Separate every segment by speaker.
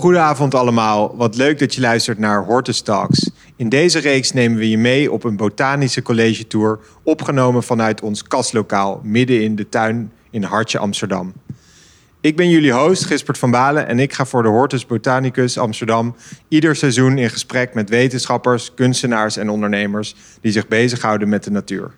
Speaker 1: Goedenavond allemaal. Wat leuk dat je luistert naar Hortus Talks. In deze reeks nemen we je mee op een botanische college tour, opgenomen vanuit ons kastlokaal midden in de tuin in Hartje Amsterdam. Ik ben jullie host, Gispert van Balen, en ik ga voor de Hortus Botanicus Amsterdam ieder seizoen in gesprek met wetenschappers, kunstenaars en ondernemers die zich bezighouden met de natuur.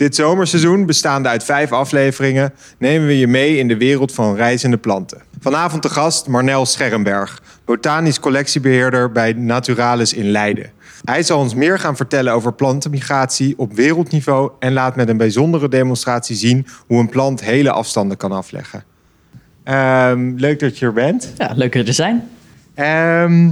Speaker 1: Dit zomerseizoen, bestaande uit vijf afleveringen, nemen we je mee in de wereld van reizende planten. Vanavond de gast Marnel Scherrenberg, botanisch collectiebeheerder bij Naturalis in Leiden. Hij zal ons meer gaan vertellen over plantenmigratie op wereldniveau en laat met een bijzondere demonstratie zien hoe een plant hele afstanden kan afleggen. Ehm, leuk dat je er bent.
Speaker 2: Ja, leuk er te zijn.
Speaker 1: Ehm,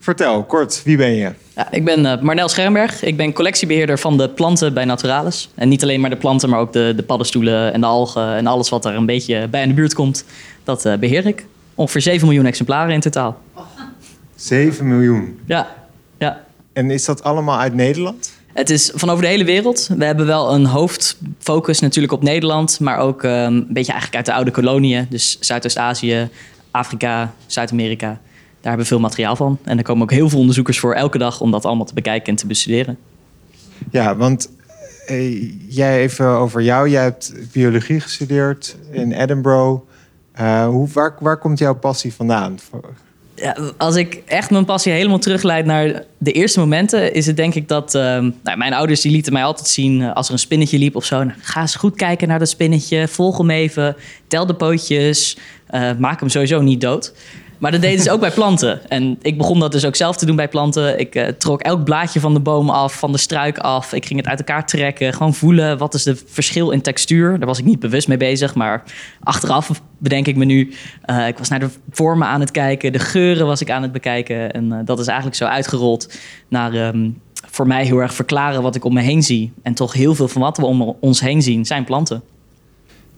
Speaker 1: vertel kort, wie ben je?
Speaker 2: Ja, ik ben uh, Marnel Schermberg. Ik ben collectiebeheerder van de planten bij Naturalis. En niet alleen maar de planten, maar ook de, de paddenstoelen en de algen en alles wat er een beetje bij in de buurt komt. Dat uh, beheer ik. Ongeveer 7 miljoen exemplaren in totaal.
Speaker 1: 7 miljoen?
Speaker 2: Ja, ja.
Speaker 1: En is dat allemaal uit Nederland?
Speaker 2: Het is van over de hele wereld. We hebben wel een hoofdfocus natuurlijk op Nederland, maar ook um, een beetje eigenlijk uit de oude koloniën. Dus Zuidoost-Azië, Afrika, Zuid-Amerika. Daar hebben we veel materiaal van. En er komen ook heel veel onderzoekers voor elke dag om dat allemaal te bekijken en te bestuderen.
Speaker 1: Ja, want eh, jij even over jou. Jij hebt biologie gestudeerd in Edinburgh. Uh, hoe, waar, waar komt jouw passie vandaan?
Speaker 2: ja, als ik echt mijn passie helemaal terugleid naar de eerste momenten, is het denk ik dat uh, nou, mijn ouders die lieten mij altijd zien uh, als er een spinnetje liep of zo. Nou, ga eens goed kijken naar dat spinnetje, volg hem even, tel de pootjes, uh, maak hem sowieso niet dood. Maar dat deden ze ook bij planten. En ik begon dat dus ook zelf te doen bij planten. Ik uh, trok elk blaadje van de boom af, van de struik af. Ik ging het uit elkaar trekken. Gewoon voelen, wat is het verschil in textuur? Daar was ik niet bewust mee bezig. Maar achteraf bedenk ik me nu. Uh, ik was naar de vormen aan het kijken. De geuren was ik aan het bekijken. En uh, dat is eigenlijk zo uitgerold naar... Um, voor mij heel erg verklaren wat ik om me heen zie. En toch heel veel van wat we om ons heen zien, zijn planten.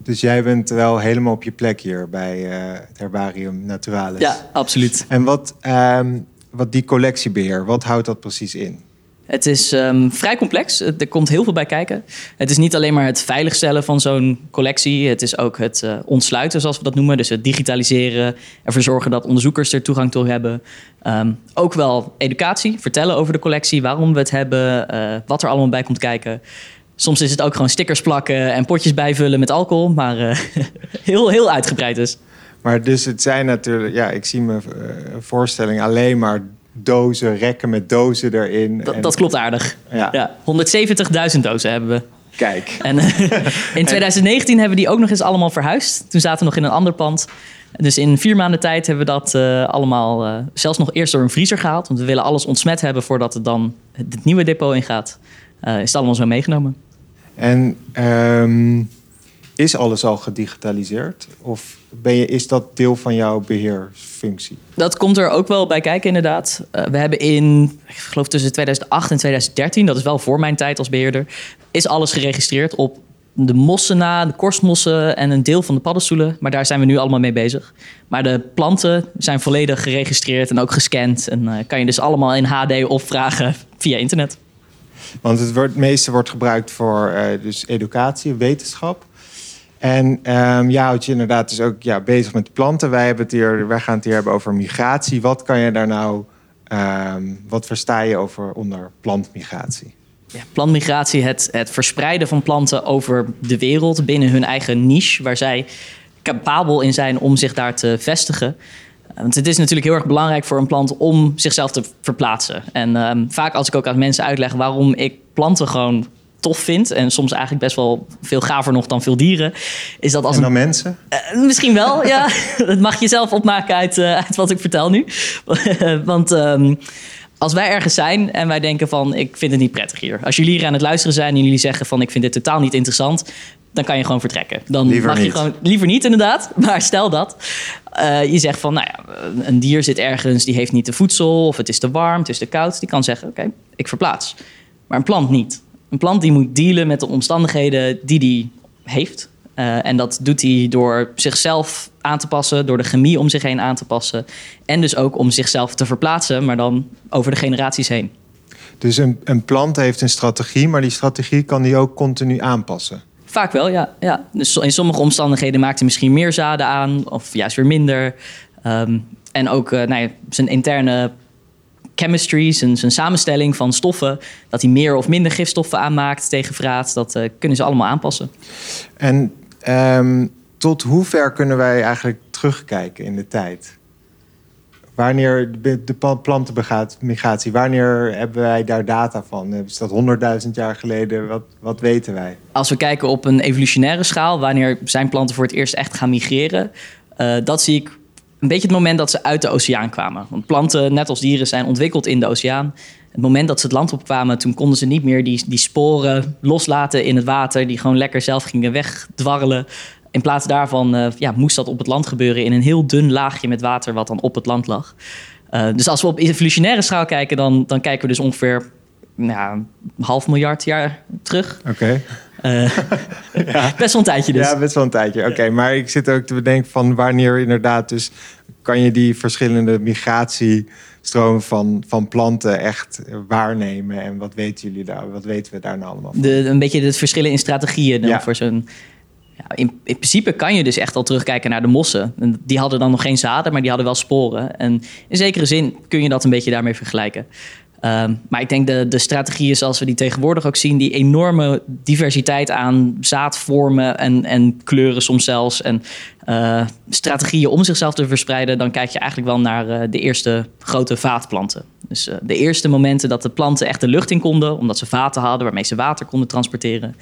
Speaker 1: Dus jij bent wel helemaal op je plek hier bij uh, het Herbarium Naturalis.
Speaker 2: Ja, absoluut.
Speaker 1: En wat, um, wat die collectiebeheer, wat houdt dat precies in?
Speaker 2: Het is um, vrij complex. Er komt heel veel bij kijken. Het is niet alleen maar het veiligstellen van zo'n collectie. Het is ook het uh, ontsluiten, zoals we dat noemen. Dus het digitaliseren. Ervoor zorgen dat onderzoekers er toegang toe hebben. Um, ook wel educatie. Vertellen over de collectie. Waarom we het hebben. Uh, wat er allemaal bij komt kijken. Soms is het ook gewoon stickers plakken en potjes bijvullen met alcohol. Maar uh, heel, heel uitgebreid dus.
Speaker 1: Maar dus het zijn natuurlijk... Ja, ik zie mijn uh, voorstelling alleen maar dozen, rekken met dozen erin.
Speaker 2: Dat, en... dat klopt aardig. Ja. ja 170.000 dozen hebben we.
Speaker 1: Kijk.
Speaker 2: En uh, in 2019 hebben we die ook nog eens allemaal verhuisd. Toen zaten we nog in een ander pand. Dus in vier maanden tijd hebben we dat uh, allemaal uh, zelfs nog eerst door een vriezer gehaald. Want we willen alles ontsmet hebben voordat het dan het nieuwe depot ingaat. Is het allemaal zo meegenomen.
Speaker 1: En um, is alles al gedigitaliseerd? Of ben je, is dat deel van jouw beheersfunctie?
Speaker 2: Dat komt er ook wel bij kijken, inderdaad. Uh, we hebben in, ik geloof tussen 2008 en 2013, dat is wel voor mijn tijd als beheerder, is alles geregistreerd op de mossen na, de korstmossen en een deel van de paddenstoelen. Maar daar zijn we nu allemaal mee bezig. Maar de planten zijn volledig geregistreerd en ook gescand. En uh, kan je dus allemaal in HD opvragen via internet.
Speaker 1: Want het, wordt, het meeste wordt gebruikt voor uh, dus educatie, wetenschap. En um, ja, houdt je inderdaad dus ook ja, bezig met planten. Wij, hebben het hier, wij gaan het hier hebben over migratie. Wat kan je daar nou, um, wat versta je over onder plantmigratie?
Speaker 2: Ja, plantmigratie, het, het verspreiden van planten over de wereld binnen hun eigen niche, waar zij capabel in zijn om zich daar te vestigen. Want het is natuurlijk heel erg belangrijk voor een plant om zichzelf te verplaatsen. En um, vaak als ik ook aan mensen uitleg waarom ik planten gewoon tof vind en soms eigenlijk best wel veel gaver nog dan veel dieren, is dat als
Speaker 1: en dan een, mensen?
Speaker 2: Uh, misschien wel, ja. dat mag je zelf opmaken uit, uh, uit wat ik vertel nu. Want um, als wij ergens zijn en wij denken van ik vind het niet prettig hier. Als jullie hier aan het luisteren zijn en jullie zeggen van ik vind dit totaal niet interessant, dan kan je gewoon vertrekken. Dan
Speaker 1: liever
Speaker 2: mag je
Speaker 1: niet.
Speaker 2: gewoon liever niet, inderdaad. Maar stel dat uh, je zegt van, nou ja, een dier zit ergens, die heeft niet de voedsel, of het is te warm, het is te koud. Die kan zeggen, oké, okay, ik verplaats. Maar een plant niet. Een plant die moet dealen met de omstandigheden die die heeft. Uh, en dat doet hij door zichzelf aan te passen, door de chemie om zich heen aan te passen. En dus ook om zichzelf te verplaatsen, maar dan over de generaties heen.
Speaker 1: Dus een, een plant heeft een strategie, maar die strategie kan die ook continu aanpassen.
Speaker 2: Vaak wel, ja. ja. Dus in sommige omstandigheden maakt hij misschien meer zaden aan, of juist weer minder. Ehm, en ook uh, nou ja, zijn interne chemistry, zijn, zijn samenstelling van stoffen, dat hij meer of minder gifstoffen aanmaakt tegen vraat, dat uh, kunnen ze allemaal aanpassen.
Speaker 1: En um, tot hoever kunnen wij eigenlijk terugkijken in de tijd? Wanneer de plantenmigratie, wanneer hebben wij daar data van? Is dat 100.000 jaar geleden? Wat, wat weten wij?
Speaker 2: Als we kijken op een evolutionaire schaal, wanneer zijn planten voor het eerst echt gaan migreren? Uh, dat zie ik een beetje het moment dat ze uit de oceaan kwamen. Want planten, net als dieren, zijn ontwikkeld in de oceaan. Het moment dat ze het land opkwamen, toen konden ze niet meer die, die sporen loslaten in het water, die gewoon lekker zelf gingen wegdwarrelen. In plaats daarvan uh, ja, moest dat op het land gebeuren in een heel dun laagje met water wat dan op het land lag. Uh, dus als we op evolutionaire schaal kijken, dan, dan kijken we dus ongeveer nou, een half miljard jaar terug.
Speaker 1: Oké. Okay. Uh,
Speaker 2: ja. Best wel een tijdje dus.
Speaker 1: Ja, best wel een tijdje. Oké, maar ik zit ook te bedenken van wanneer inderdaad dus kan je die verschillende migratiestromen van, van planten echt waarnemen? En wat weten jullie daar? Wat weten we daar nou allemaal van?
Speaker 2: De, een beetje het verschillen in strategieën dan voor zo'n ja, in, in, principe kan je dus echt al terugkijken naar de mossen. Die hadden dan nog geen zaden, maar die hadden wel sporen. En in zekere zin kun je dat een beetje daarmee vergelijken. Um, maar ik denk de, de strategieën zoals we die tegenwoordig ook zien, die enorme diversiteit aan zaadvormen en, en kleuren soms zelfs. En uh, strategieën om zichzelf te verspreiden, dan kijk je eigenlijk wel naar uh, de eerste grote vaatplanten. Dus uh, de eerste momenten dat de planten echt de lucht in konden, omdat ze vaten hadden waarmee ze water konden transporteren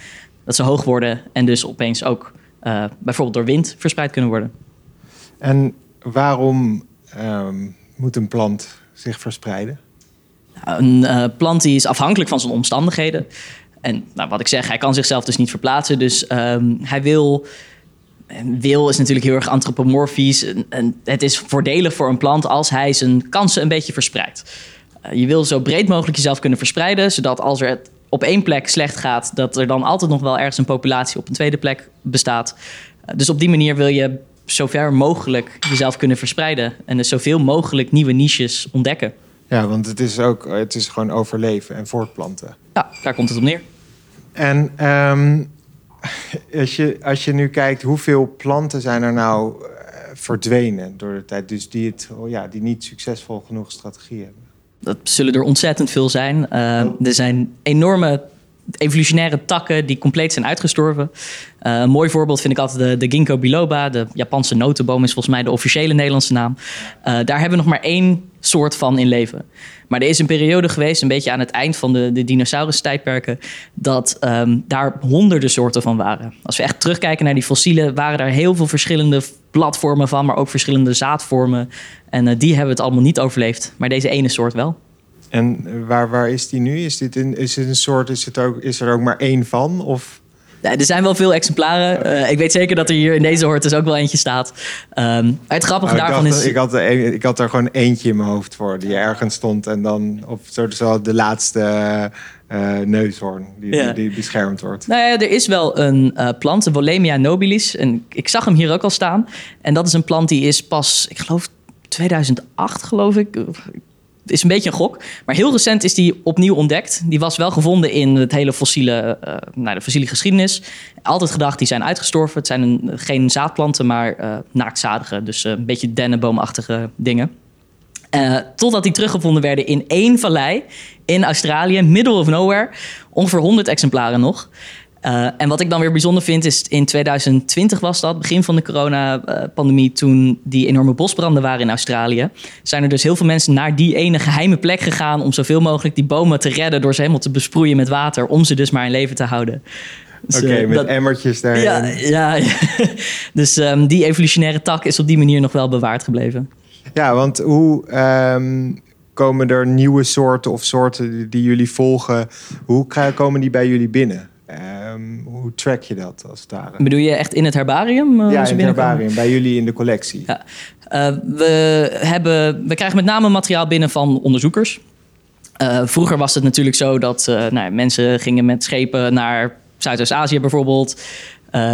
Speaker 2: dat ze hoog worden en dus opeens ook uh, bijvoorbeeld door wind verspreid kunnen worden.
Speaker 1: En waarom um, moet een plant zich verspreiden?
Speaker 2: Nou, een uh, plant die is afhankelijk van zijn omstandigheden. En nou, wat ik zeg, hij kan zichzelf dus niet verplaatsen. Dus um, hij wil. Wil is natuurlijk heel erg antropomorfisch. En, en, het is voordelig voor een plant als hij zijn kansen een beetje verspreidt. Uh, je wil zo breed mogelijk jezelf kunnen verspreiden, zodat als er op één plek slecht gaat, dat er dan altijd nog wel ergens een populatie op een tweede plek bestaat. Eh, dus op die manier wil je zover mogelijk jezelf kunnen verspreiden en dus zoveel mogelijk nieuwe niches ontdekken.
Speaker 1: Ja, want het is ook het is gewoon overleven en voortplanten.
Speaker 2: Ja, daar komt het op neer.
Speaker 1: En um, als, je, als je nu kijkt, hoeveel planten zijn er nou uh, verdwenen door de tijd? Dus die, het, oh ja, die niet succesvol genoeg strategie hebben.
Speaker 2: Dat zullen er ontzettend veel zijn. Uh, er zijn enorme evolutionaire takken die compleet zijn uitgestorven. Uh, een mooi voorbeeld vind ik altijd de, ginkgo biloba. De Japanse notenboom is volgens mij de officiële Nederlandse naam. Uh, daar hebben we nog maar één soort van in leven. Maar er is een periode geweest, een beetje aan het eind van de, de dinosaurus-tijdperken, dat um, daar honderden soorten van waren. Als we echt terugkijken naar die fossielen, waren er heel veel verschillende bladvormen van, maar ook verschillende zaadvormen. En uh, die hebben het allemaal niet overleefd, maar deze ene soort wel.
Speaker 1: En waar, waar is die nu? Is dit een, is het een soort, is, het ook, is er ook maar één van? Of?
Speaker 2: Ja, er zijn wel veel exemplaren. Uh, ik weet zeker dat er hier in deze hortus ook wel eentje staat. Um, het grappige
Speaker 1: nou,
Speaker 2: daarvan
Speaker 1: dacht,
Speaker 2: is...
Speaker 1: Ik had, er, ik had er gewoon eentje in mijn hoofd voor, die ergens stond. En dan op soort zo de laatste uh, neushoorn die, ja. die, die, beschermd wordt.
Speaker 2: Nou ja, er is wel een uh, plant, de Volemia nobilis. En ik zag hem hier ook al staan. En dat is een plant die is pas, ik geloof 2008 geloof ik het is een beetje een gok. Maar heel recent is die opnieuw ontdekt. Die was wel gevonden in het hele fossiele, uh, nou, de fossiele geschiedenis. Altijd gedacht, die zijn uitgestorven. Het zijn een, geen zaadplanten, maar uh. Dus uh, een beetje dennenboomachtige dingen. totdat die teruggevonden werden in één vallei in Australië, middle of nowhere. Ongeveer 100 exemplaren nog. Uh, en wat ik dan weer bijzonder vind is in 2020 was dat, begin van de coronapandemie, toen die enorme bosbranden waren in Australië, zijn er dus heel veel mensen naar die ene geheime plek gegaan om zoveel mogelijk die bomen te redden door ze helemaal te besproeien met water, om ze dus maar in leven te houden.
Speaker 1: Dus, Oké, okay, uh, met dat, emmertjes daarin.
Speaker 2: Ja, ja, ja. dus um, die evolutionaire tak is op die manier nog wel bewaard gebleven.
Speaker 1: Ja, want hoe um, komen er nieuwe soorten of soorten die, die jullie volgen, hoe komen die bij jullie binnen? Um, hoe track je dat als het ware?
Speaker 2: Bedoel je echt in het herbarium?
Speaker 1: Uh, ja, in het herbarium, bij jullie in de collectie.
Speaker 2: Ja. Uh, we, hebben, we krijgen met name materiaal binnen van onderzoekers. Uh, vroeger was het natuurlijk zo dat nou, mensen gingen met schepen naar Zuidoost-Azië bijvoorbeeld.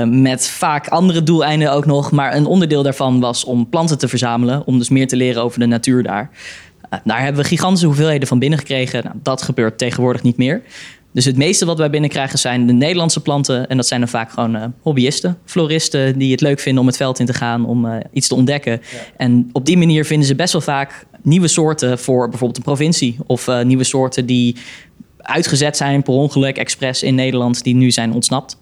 Speaker 2: met vaak andere doeleinden ook nog. Maar een onderdeel daarvan was om planten te verzamelen. Om dus meer te leren over de natuur daar. daar hebben we gigantische hoeveelheden van binnengekregen. Nou, dat gebeurt tegenwoordig niet meer. Dus het meeste wat wij binnenkrijgen zijn de Nederlandse planten. En dat zijn dan vaak gewoon uh, hobbyisten, floristen die het leuk vinden om het veld in te gaan, om uh, iets te ontdekken. En op die manier vinden ze best wel vaak nieuwe soorten voor bijvoorbeeld een provincie. Of uh, nieuwe soorten die uitgezet zijn per ongeluk, expres in Nederland, die nu zijn ontsnapt.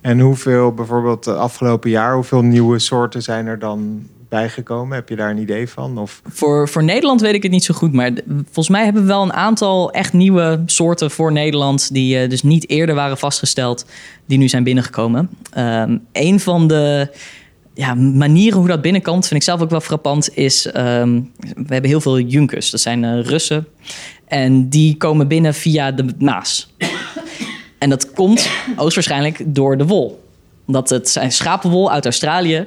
Speaker 1: En hoeveel, bijvoorbeeld de afgelopen jaar, hoeveel nieuwe soorten zijn er dan bijgekomen? Heb je daar een idee van? Of?
Speaker 2: Voor, voor Nederland weet ik het niet zo goed. Maar volgens mij hebben we wel een aantal echt nieuwe soorten voor Nederland. die uh, dus niet eerder waren vastgesteld, die nu zijn binnengekomen. Um, een van de ja, manieren hoe dat binnenkomt, vind ik zelf ook wel frappant, is um, we hebben heel veel Junkers. Dat zijn uh, Russen. En die komen binnen via de Maas. En dat komt hoogstwaarschijnlijk door de wol. Omdat het zijn schapenwol uit Australië.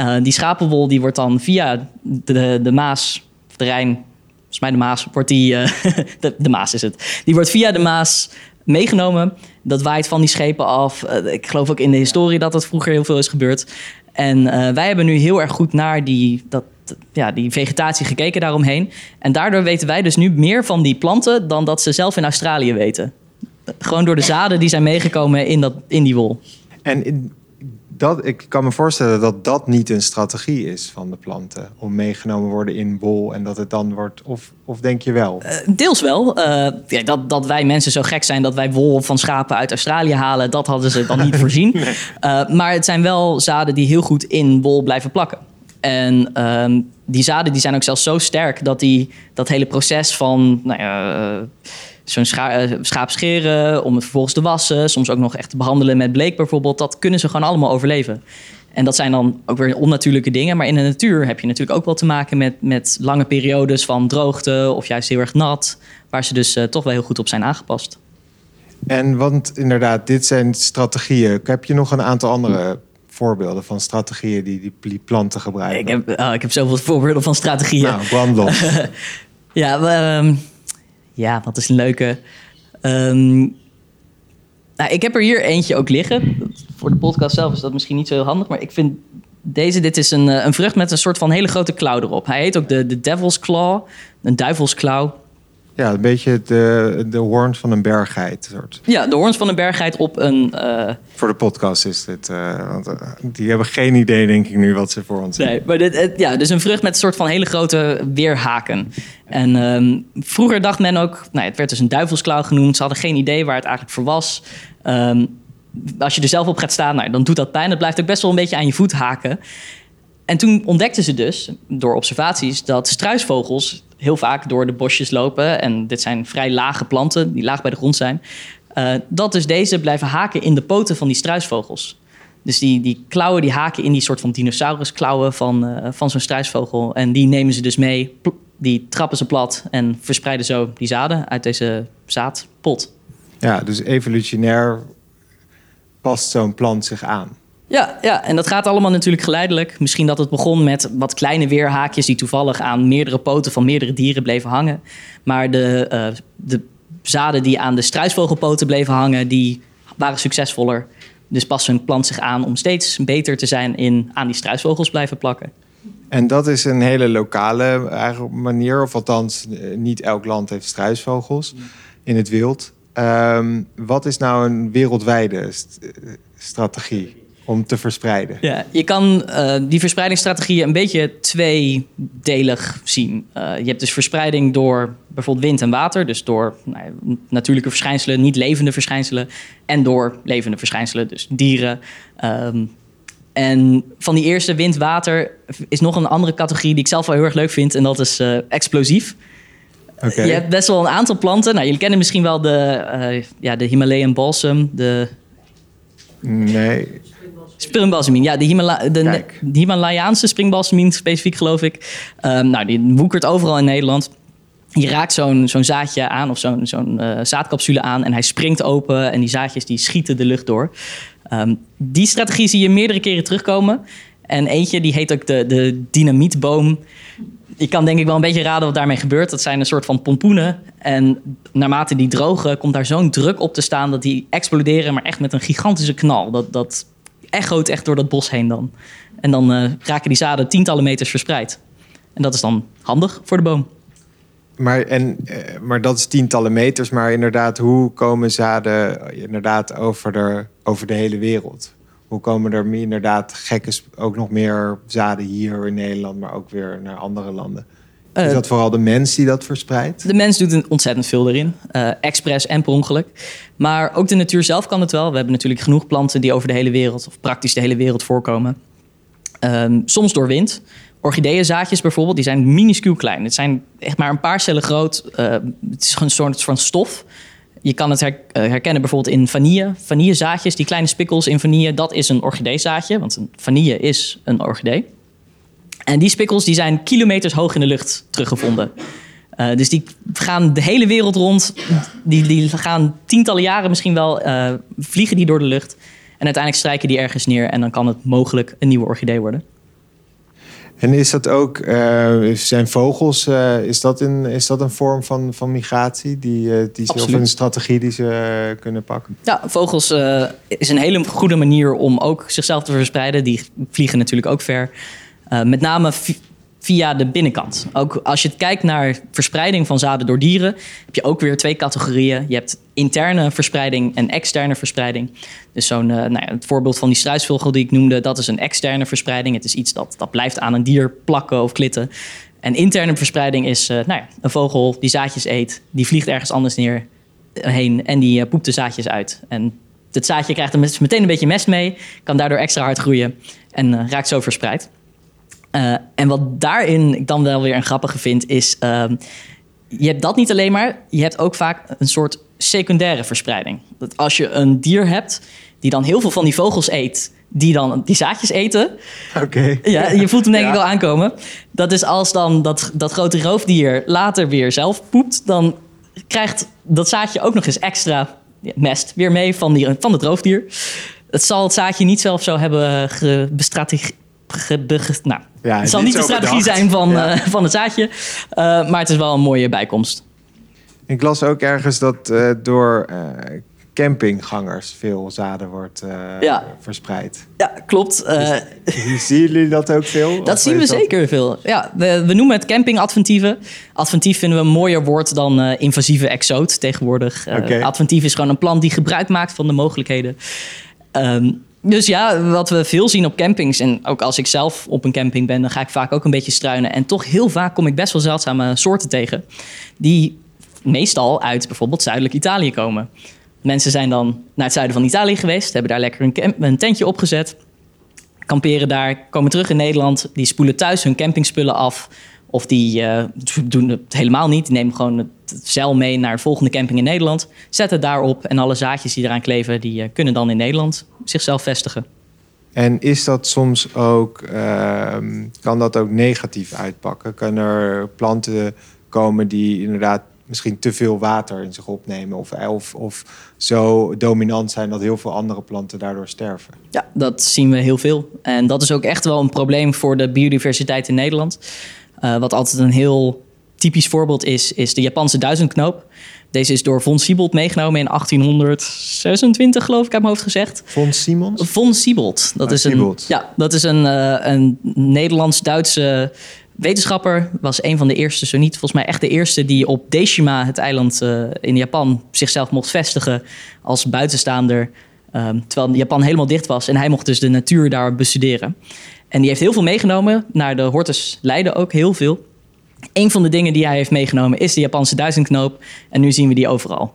Speaker 2: Uh, die schapenwol die wordt dan via de, de Maas, de Rijn, volgens mij de Maas, wordt die, uh, de, Maas is het. Die wordt via de Maas meegenomen. Dat waait van die schepen af. Uh, ik geloof ook in de historie dat dat vroeger heel veel is gebeurd. En wij hebben nu heel erg goed naar die, dat, ja, die vegetatie gekeken daaromheen. En daardoor weten wij dus nu meer van die planten dan dat ze zelf in Australië weten. Gewoon door de zaden die zijn meegekomen in, dat, in die wol.
Speaker 1: En dat, ik kan me voorstellen dat dat niet een strategie is van de planten. Om meegenomen worden in wol en dat het dan wordt. Of, of denk je wel?
Speaker 2: Uh, deels wel. Uh, ja, dat, dat wij mensen zo gek zijn dat wij wol van schapen uit Australië halen, dat hadden ze dan niet voorzien. nee. uh, maar het zijn wel zaden die heel goed in wol blijven plakken. En ehm, die zaden die zijn ook zelfs zo sterk dat die dat hele proces van. Nou ja, zo'n scha uh, schaap scheren, om het vervolgens te wassen, soms ook nog echt te behandelen met bleek bijvoorbeeld, dat kunnen ze gewoon allemaal overleven. En dat zijn dan ook weer onnatuurlijke dingen. Maar in de natuur heb je natuurlijk ook wel te maken met, met lange periodes van droogte of juist heel erg nat, waar ze dus uh, toch wel heel goed op zijn aangepast.
Speaker 1: En want inderdaad, dit zijn strategieën. Heb je nog een aantal andere voorbeelden van strategieën die die planten gebruiken?
Speaker 2: Ik heb, uh, ik heb zoveel voorbeelden van strategieën.
Speaker 1: Nou, brandlos.
Speaker 2: ja, maar, um, ja, wat is een leuke. Um, nou, ik heb er hier eentje ook liggen. Voor de podcast zelf is dat misschien niet zo heel handig, maar ik vind deze, dit is een, een vrucht met een soort van hele grote klauw erop. Hij heet ook de, de Devil's Claw, een duivelsklauw.
Speaker 1: Ja, een beetje de, de hoorns van een berggeit. Soort.
Speaker 2: Ja, de hoorns van een berggeit op een... Uh...
Speaker 1: Voor de podcast is dit. Uh, want uh, die hebben geen idee, denk ik nu, wat ze voor ons
Speaker 2: Nee, maar dit, ja, dus een vrucht met een soort van hele grote weerhaken. En um, vroeger dacht men ook... Nou, het werd dus een duivelsklauw genoemd. Ze hadden geen idee waar het eigenlijk voor was. Um, als je er zelf op gaat staan, nou, dan doet dat pijn. Het blijft ook best wel een beetje aan je voet haken. En toen ontdekten ze dus, door observaties, dat struisvogels heel vaak door de bosjes lopen. En dit zijn vrij lage planten, die laag bij de grond zijn. Uh, dat dus deze blijven haken in de poten van die struisvogels. Dus die, die klauwen die haken in die soort van dinosaurusklauwen van, uh, van zo'n struisvogel. En die nemen ze dus mee, die trappen ze plat en verspreiden zo die zaden uit deze zaadpot.
Speaker 1: Ja, dus evolutionair past zo'n plant zich aan.
Speaker 2: Ja, ja, en dat gaat allemaal natuurlijk geleidelijk. Misschien dat het begon met wat kleine weerhaakjes die toevallig aan meerdere poten van meerdere dieren bleven hangen. Maar de, uh, de zaden die aan de struisvogelpoten bleven hangen, die waren succesvoller. Dus past hun plant zich aan om steeds beter te zijn in aan die struisvogels blijven plakken.
Speaker 1: En dat is een hele lokale manier, of althans, niet elk land heeft struisvogels in het wild. Um, wat is nou een wereldwijde st strategie? Om te verspreiden.
Speaker 2: Ja, je kan uh, die verspreidingsstrategieën een beetje tweedelig zien. Uh, je hebt dus verspreiding door bijvoorbeeld wind en water, dus door nou, natuurlijke verschijnselen, niet levende verschijnselen, en door levende verschijnselen, dus dieren. Um, en van die eerste wind-water is nog een andere categorie die ik zelf wel heel erg leuk vind, en dat is uh, explosief. Okay. Je hebt best wel een aantal planten. Nou, jullie kennen misschien wel de, ja, de Himalayan balsam, de
Speaker 1: Nee.
Speaker 2: Springbalsemien, ja, de, Himala de, de, Himalayaanse springbalsemien specifiek, geloof ik. Um, nou, die woekert overal in Nederland. Je raakt zo'n zo'n zaadje aan of zo'n zo'n uh, zaadcapsule aan en hij springt open en die zaadjes die schieten de lucht door. Um, die strategie zie je meerdere keren terugkomen. En eentje die heet ook de, de dynamietboom. Je kan denk ik wel een beetje raden wat daarmee gebeurt. Dat zijn een soort van pompoenen. En naarmate die drogen, komt daar zo'n druk op te staan dat die exploderen, maar echt met een gigantische knal. Dat, dat echoot echt door dat bos heen dan. En dan uh, raken die zaden tientallen meters verspreid. En dat is dan handig voor de boom.
Speaker 1: Maar, en, eh, maar dat is tientallen meters. Maar inderdaad, hoe komen zaden inderdaad over de, over de hele wereld? Hoe komen er inderdaad gekke, ook nog meer zaden hier in Nederland, maar ook weer naar andere landen? Is
Speaker 2: Eh,
Speaker 1: dat vooral de mens die dat verspreidt?
Speaker 2: De mens doet een ontzettend veel erin, eh expres en per ongeluk. Maar ook de natuur zelf kan het wel. We hebben natuurlijk genoeg planten die over de hele wereld, of praktisch de hele wereld voorkomen. Ehm, soms door wind. Orchideeënzaadjes bijvoorbeeld, die zijn minuscuul klein. Het zijn echt maar een paar cellen groot. Eh, het is gewoon een soort van stof. Je kan het her- herkennen bijvoorbeeld in vanille. Vanillezaadjes, die kleine spikkels in vanille, dat is een orchideezaadje. Want een vanille is een orchidee. En die spikkels die zijn kilometers hoog in de lucht teruggevonden. Eh, dus die gaan de hele wereld rond. Die, die gaan tientallen jaren misschien wel eh, vliegen die door de lucht. En uiteindelijk strijken die ergens neer. En dan kan het mogelijk een nieuwe orchidee worden.
Speaker 1: En is dat ook, eh, zijn vogels, is, dat een, is dat een vorm van, van migratie? Die, die ze, of een strategie die ze kunnen pakken?
Speaker 2: Ja, vogels is een hele goede manier om ook zichzelf te verspreiden. Die vliegen natuurlijk ook ver. Eh, met name vi- via de binnenkant. Ook als je kijkt naar verspreiding van zaden door dieren, heb je ook weer twee categorieën. Je hebt interne verspreiding en externe verspreiding. Dus zo'n, eh, nou ja, het voorbeeld van die struisvogel die ik noemde, dat is een externe verspreiding. Het is iets dat, dat blijft aan een dier plakken of klitten. En interne verspreiding is eh, nou ja, een vogel die zaadjes eet, die vliegt ergens anders neer heen en die poept de zaadjes uit. En het zaadje krijgt er met- meteen een beetje mest mee, kan daardoor extra hard groeien en raakt zo verspreid. Eh, en wat daarin ik dan wel weer een grappige vind, is ehm, je hebt dat niet alleen maar, je hebt ook vaak een soort secundaire verspreiding. Dat als je een dier hebt die dan heel veel van die vogels eet, die dan die zaadjes eten,
Speaker 1: Oké.
Speaker 2: ja, je voelt hem denk ik al aankomen. Dat is als dan dat, dat grote roofdier later weer zelf poept, dan krijgt dat zaadje ook nog eens extra mest weer mee van, die, van het roofdier. Het zal het zaadje niet zelf zo hebben ge, bestrateg- ge- bege- nou,
Speaker 1: Ja,
Speaker 2: het zal
Speaker 1: niet
Speaker 2: de
Speaker 1: zo
Speaker 2: strategie
Speaker 1: bedacht.
Speaker 2: zijn van,
Speaker 1: Ja.
Speaker 2: eh, van het zaadje, Eh, maar het is wel een mooie bijkomst.
Speaker 1: Ik las ook ergens dat eh, door eh, campinggangers veel zaden wordt eh,
Speaker 2: Ja.
Speaker 1: verspreid.
Speaker 2: Ja, klopt. Eh,
Speaker 1: Zien jullie dat ook veel?
Speaker 2: Dat zien we zeker veel. Ja, we, we noemen het campingadventieven. Adventief vinden we een mooier woord dan eh, invasieve exoot tegenwoordig. Adventief is gewoon een plant die gebruik maakt van de mogelijkheden. Ehm, dus ja, wat we veel zien op campings, en ook als ik zelf op een camping ben, dan ga ik vaak ook een beetje struinen. En toch heel vaak kom ik best wel zeldzame soorten tegen, die meestal uit bijvoorbeeld zuidelijk Italië komen. Mensen zijn dan naar het zuiden van Italië geweest, hebben daar lekker een, camp- een tentje opgezet kamperen daar, komen terug in Nederland. Die spoelen thuis hun campingspullen af. Of die eh, doen het helemaal niet. Die nemen gewoon het zeil mee naar de volgende camping in Nederland. Zetten het daarop en alle zaadjes die eraan kleven... die eh, kunnen dan in Nederland zichzelf vestigen.
Speaker 1: En is dat soms ook, ehm, kan dat ook negatief uitpakken? Kunnen er planten komen die inderdaad misschien te veel water in zich opnemen? Of, of, of zo dominant zijn dat heel veel andere planten daardoor sterven?
Speaker 2: Ja, dat zien we heel veel. En dat is ook echt wel een probleem voor de biodiversiteit in Nederland. Eh, wat altijd een heel typisch voorbeeld is, is de Japanse duizendknoop. Deze is door von Siebold meegenomen in 1826, geloof ik, uit mijn hoofd gezegd.
Speaker 1: Von Simons?
Speaker 2: Von Siebold. Dat
Speaker 1: Ah,
Speaker 2: is een,
Speaker 1: Siebold.
Speaker 2: ja, dat is een, eh, een Nederlands-Duitse wetenschapper. Was een van de eerste, zo niet volgens mij echt de eerste, die op Deshima, het eiland eh, in Japan, zichzelf mocht vestigen als buitenstaander. ehm, terwijl Japan helemaal dicht was. En hij mocht dus de natuur daar bestuderen. En die heeft heel veel meegenomen. Naar de Hortus Leiden ook heel veel. Een van de dingen die hij heeft meegenomen is de Japanse duizendknoop. En nu zien we die overal.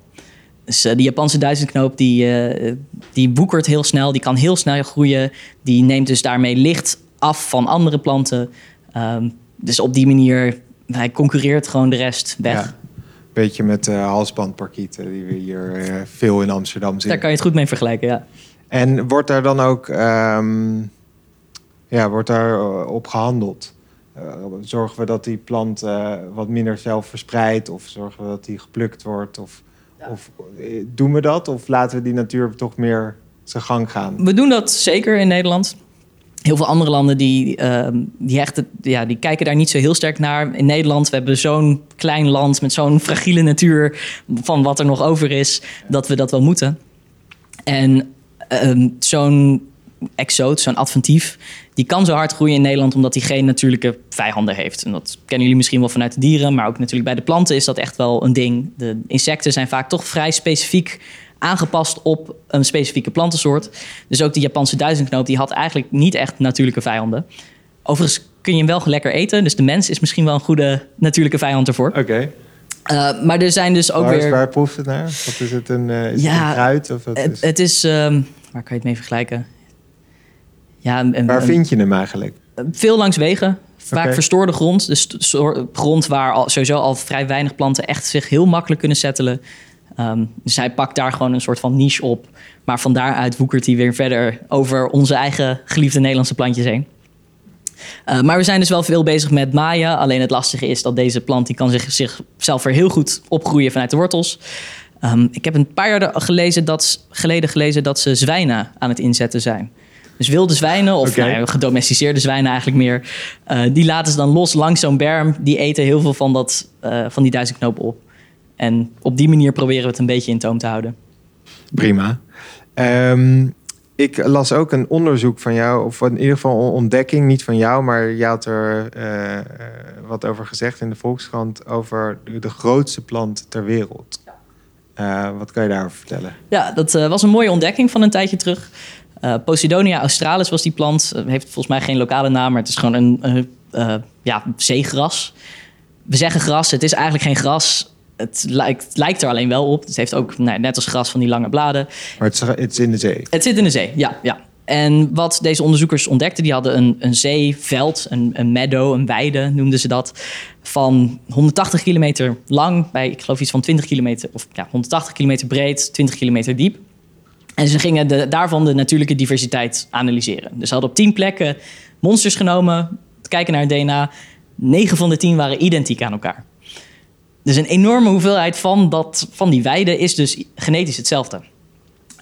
Speaker 2: Dus eh, die Japanse duizendknoop die, eh, die woekert heel snel, die kan heel snel groeien. Die neemt dus daarmee licht af van andere planten. Ehm, dus op die manier, hij concurreert gewoon de rest weg.
Speaker 1: Ja. Beetje met de halsbandparkieten die we hier veel in Amsterdam zien.
Speaker 2: Daar kan je het goed mee vergelijken, ja.
Speaker 1: En wordt daar dan ook ehm, ja, wordt daar eh, op gehandeld? Eh, zorgen we dat die plant eh, wat minder zelf verspreidt? Of zorgen we dat die geplukt wordt? Of, of doen we dat? Of laten we die natuur toch meer zijn gang gaan?
Speaker 2: We doen dat zeker in Nederland. Heel veel andere landen die, ehm, die, hechten, ja, die kijken daar niet zo heel sterk naar. In Nederland, we hebben zo'n klein land met zo'n fragiele natuur van wat er nog over is, dat we dat wel moeten. En ehm, zo'n exoot, zo'n adventief, die kan zo hard groeien in Nederland omdat hij geen natuurlijke vijanden heeft. En dat kennen jullie misschien wel vanuit de dieren, maar ook natuurlijk bij de planten is dat echt wel een ding. De insecten zijn vaak toch vrij specifiek aangepast op een specifieke plantensoort. Dus ook die Japanse duizendknoop, die had eigenlijk niet echt natuurlijke vijanden. Overigens kun je hem wel lekker eten, dus de mens is misschien wel een goede natuurlijke vijand ervoor.
Speaker 1: Oké.
Speaker 2: Uh, maar er zijn dus ook
Speaker 1: waar,
Speaker 2: weer...
Speaker 1: Waar proeft het naar? Wat is het een, uh, is
Speaker 2: Ja,
Speaker 1: het een kruid? Of wat
Speaker 2: Het,
Speaker 1: is...
Speaker 2: het is... ehm, waar kan je het mee vergelijken? Ja,
Speaker 1: Waar vind je hem eigenlijk?
Speaker 2: veel langs wegen. Vaak verstoorde grond. Dus grond waar al, sowieso al vrij weinig planten echt zich heel makkelijk kunnen settelen. Ehm, dus hij pakt daar gewoon een soort van niche op. Maar van daaruit woekert hij weer verder over onze eigen geliefde Nederlandse plantjes heen. Eh, maar we zijn dus wel veel bezig met maaien. Alleen het lastige is dat deze plant die kan zich, zichzelf weer heel goed opgroeien vanuit de wortels. Ehm, ik heb een paar jaar gelezen dat, geleden gelezen dat ze zwijnen aan het inzetten zijn. Dus wilde zwijnen, of nou ja, gedomesticeerde zwijnen eigenlijk meer... eh, die laten ze dan los langs zo'n berm. Die eten heel veel van, dat, eh, van die duizendknoop op. En op die manier proberen we het een beetje in toom te houden.
Speaker 1: Prima. Ehm, ik las ook een onderzoek van jou, of in ieder geval een ontdekking, niet van jou, maar je had er eh, wat over gezegd in de Volkskrant over de, grootste plant ter wereld. Wat kan je daarover vertellen?
Speaker 2: Ja, dat was een mooie ontdekking van een tijdje terug. Eh, Posidonia australis was die plant. Eh, heeft volgens mij geen lokale naam, maar het is gewoon een eh, ja, zeegras. We zeggen gras, het is eigenlijk geen gras. Het lijkt, lijkt er alleen wel op. Het heeft ook, nou, net als gras, van die lange bladen.
Speaker 1: Maar het is, het is in de zee.
Speaker 2: Het zit in de zee, ja. ja. En wat deze onderzoekers ontdekten, die hadden een, een zeeveld, een, een meadow, een weide noemden ze dat, van 180 kilometer lang bij, ik geloof iets van 20 kilometer, of ja, 180 kilometer breed, 20 kilometer diep. En ze gingen de, daarvan de natuurlijke diversiteit analyseren. Dus ze hadden op 10 plekken monsters genomen, kijken naar het DNA. 9 van de 10 waren identiek aan elkaar. Dus een enorme hoeveelheid van, dat, van die weide is dus genetisch hetzelfde.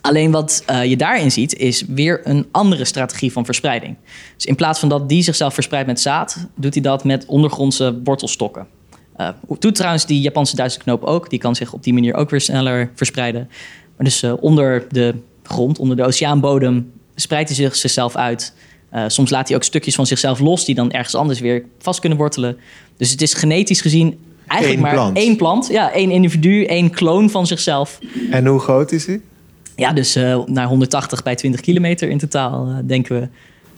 Speaker 2: Alleen wat eh, je daarin ziet, is weer een andere strategie van verspreiding. Dus in plaats van dat die zichzelf verspreidt met zaad, doet hij dat met ondergrondse wortelstokken. Eh doet trouwens die Japanse duizendknoop ook. Die kan zich op die manier ook weer sneller verspreiden. Maar dus eh, onder de grond, onder de oceaanbodem, spreidt hij zich zichzelf uit. Eh, soms laat hij ook stukjes van zichzelf los die dan ergens anders weer vast kunnen wortelen. Dus het is genetisch gezien eigenlijk
Speaker 1: Eén
Speaker 2: maar
Speaker 1: plant.
Speaker 2: één plant. Ja, één individu, één kloon van zichzelf.
Speaker 1: En hoe groot is hij?
Speaker 2: Ja, dus eh, naar 180 bij 20 kilometer in totaal, denken we.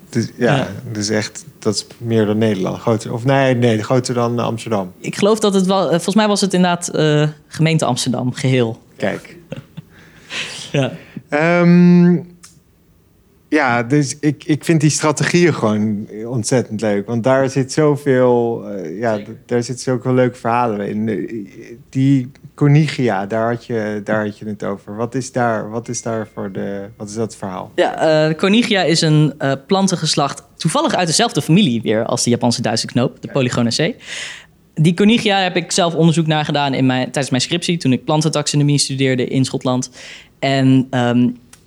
Speaker 1: Dus, ja, dus echt, dat is meer dan Nederland. Groter, of nee, nee, groter dan Amsterdam.
Speaker 2: Ik geloof dat het wel... volgens mij was het inderdaad gemeente Amsterdam, geheel.
Speaker 1: Kijk.
Speaker 2: Ja.
Speaker 1: Ehm, ja, dus ik, ik vind die strategieën gewoon ontzettend leuk. Want daar zit zoveel, eh, ja, daar zit zoveel leuke verhalen in. Eh, Die Conigia, daar had, je, daar had je het over. Wat is daar, wat is daar voor de, wat is dat verhaal?
Speaker 2: Ja, eh Conigia is een eh, plantengeslacht, toevallig uit dezelfde familie weer als de Japanse duizendknoop, de Polygonaceae. Die Conigia heb ik zelf onderzoek naar gedaan in mijn, tijdens mijn scriptie, toen ik plantentaxonomie studeerde in Schotland. En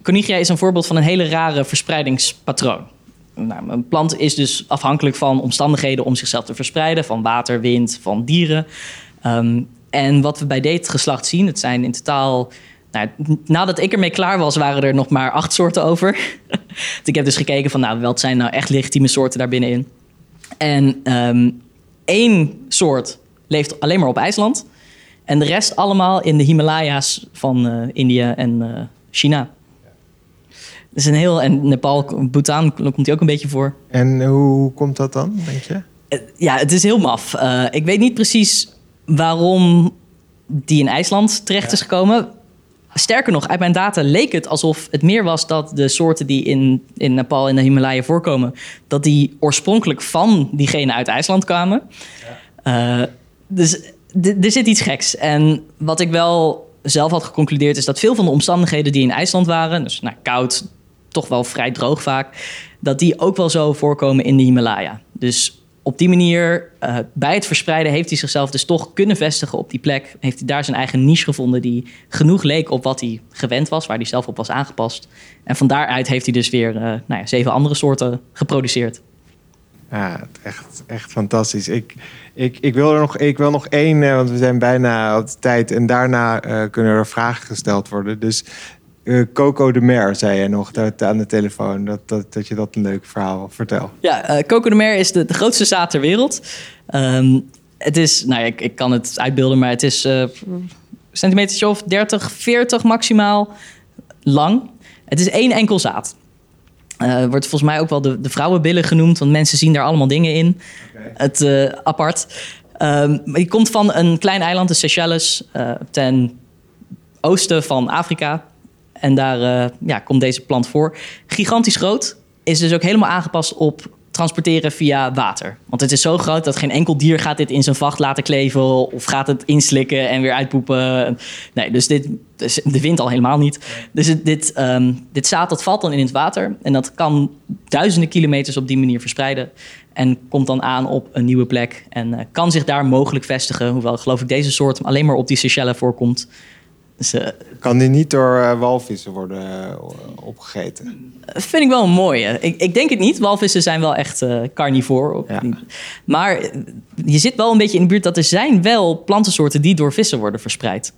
Speaker 2: Conigia is een voorbeeld van een hele rare verspreidingspatroon. Nou, een plant is dus afhankelijk van omstandigheden om zichzelf te verspreiden, van water, wind, van dieren. Ehm, en wat we bij dit geslacht zien, het zijn in totaal nou, nadat ik ermee klaar was, waren er nog maar acht soorten over. Ik heb dus gekeken van, nou, wat zijn nou echt legitieme soorten daar binnenin? En ehm, één soort leeft alleen maar op IJsland. En de rest allemaal in de Himalaya's van eh, India en eh, China. Dus een heel... En Nepal, Bhutan komt hij ook een beetje voor.
Speaker 1: En hoe komt dat dan, denk je?
Speaker 2: Eh, Ja, het is heel maf. Ik weet niet precies waarom die in IJsland terecht is gekomen. Sterker nog, uit mijn data leek het alsof het meer was dat de soorten die in, in Nepal en de Himalaya voorkomen, dat die oorspronkelijk van diegene uit IJsland kwamen. Dus er zit iets geks. En wat ik wel zelf had geconcludeerd is dat veel van de omstandigheden die in IJsland waren, dus nou, koud, toch wel vrij droog vaak, dat die ook wel zo voorkomen in de Himalaya. Dus op die manier, eh, bij het verspreiden, heeft hij zichzelf dus toch kunnen vestigen op die plek. Heeft hij daar zijn eigen niche gevonden die genoeg leek op wat hij gewend was, waar hij zelf op was aangepast. En van daaruit heeft hij dus weer eh, nou ja, zeven andere soorten geproduceerd.
Speaker 1: Ja, echt, echt fantastisch. Ik, ik, ik, wil er nog, ik wil nog één, eh, want we zijn bijna op de tijd. En daarna eh, kunnen er vragen gesteld worden. Dus Uh, Coco de Mer, zei je nog dat, aan de telefoon. Dat, dat, dat je dat een leuk verhaal vertel.
Speaker 2: Ja, uh, Coco de Mer is de, grootste zaad ter wereld. Um, het is, nou ja, ik, ik kan het uitbeelden, maar het is uh, centimeter of 30, 40 maximaal lang. Het is één enkel zaad. Uh, wordt volgens mij ook wel de, de vrouwenbillen genoemd, want mensen zien daar allemaal dingen in. Okay. Het uh, apart. Um, die komt van een klein eiland, de Seychelles, uh, ten oosten van Afrika. En daar ja, komt deze plant voor. Gigantisch groot. Is dus ook helemaal aangepast op transporteren via water. Want het is zo groot dat geen enkel dier gaat dit in zijn vacht laten kleven of gaat het inslikken en weer uitpoepen. Nee, dus dit dus de wind al helemaal niet. Dus dit, um, dit zaad dat valt dan in het water en dat kan duizenden kilometers op die manier verspreiden en komt dan aan op een nieuwe plek en uh, kan zich daar mogelijk vestigen. Hoewel geloof ik deze soort alleen maar op die Seychelles voorkomt.
Speaker 1: Dus, uh, kan die niet door uh, walvissen worden uh, opgegeten?
Speaker 2: vind ik wel een mooie. Ik, ik, denk het niet. Walvissen zijn wel echt carnivore. Ja. Maar je zit wel een beetje in de buurt dat er zijn wel plantensoorten die door vissen worden verspreid.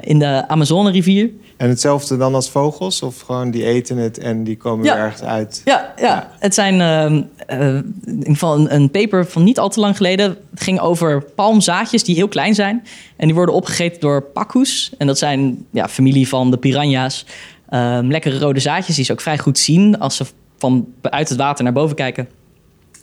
Speaker 2: In de Amazone-rivier.
Speaker 1: En hetzelfde dan als vogels? Of gewoon die eten het en die komen ja. weer ergens uit?
Speaker 2: Ja, ja. ja. het zijn uh, in ieder geval een, een, paper van niet al te lang geleden. Het ging over palmzaadjes die heel klein zijn. En die worden opgegeten door pakkoes. En dat zijn ja, familie van de piranha's. Um, lekkere rode zaadjes die ze ook vrij goed zien als ze van uit het water naar boven kijken.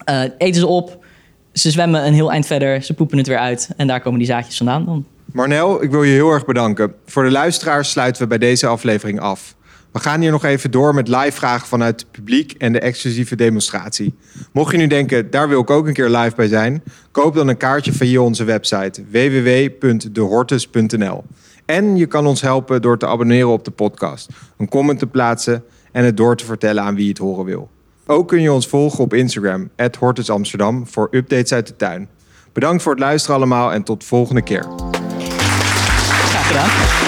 Speaker 2: Uh, eten ze op, ze zwemmen een heel eind verder, ze poepen het weer uit. En daar komen die zaadjes vandaan dan.
Speaker 1: Marnel, ik wil je heel erg bedanken. Voor de luisteraars sluiten we bij deze aflevering af. We gaan hier nog even door met live vragen vanuit het publiek en de exclusieve demonstratie. Mocht je nu denken, daar wil ik ook een keer live bij zijn, koop dan een kaartje via onze website www.dehortus.nl. En je kan ons helpen door te abonneren op de podcast, een comment te plaatsen en het door te vertellen aan wie het horen wil. Ook kun je ons volgen op Instagram, @hortusamsterdam, voor updates uit de tuin. Bedankt voor het luisteren allemaal en tot de volgende keer.
Speaker 2: Graag gedaan.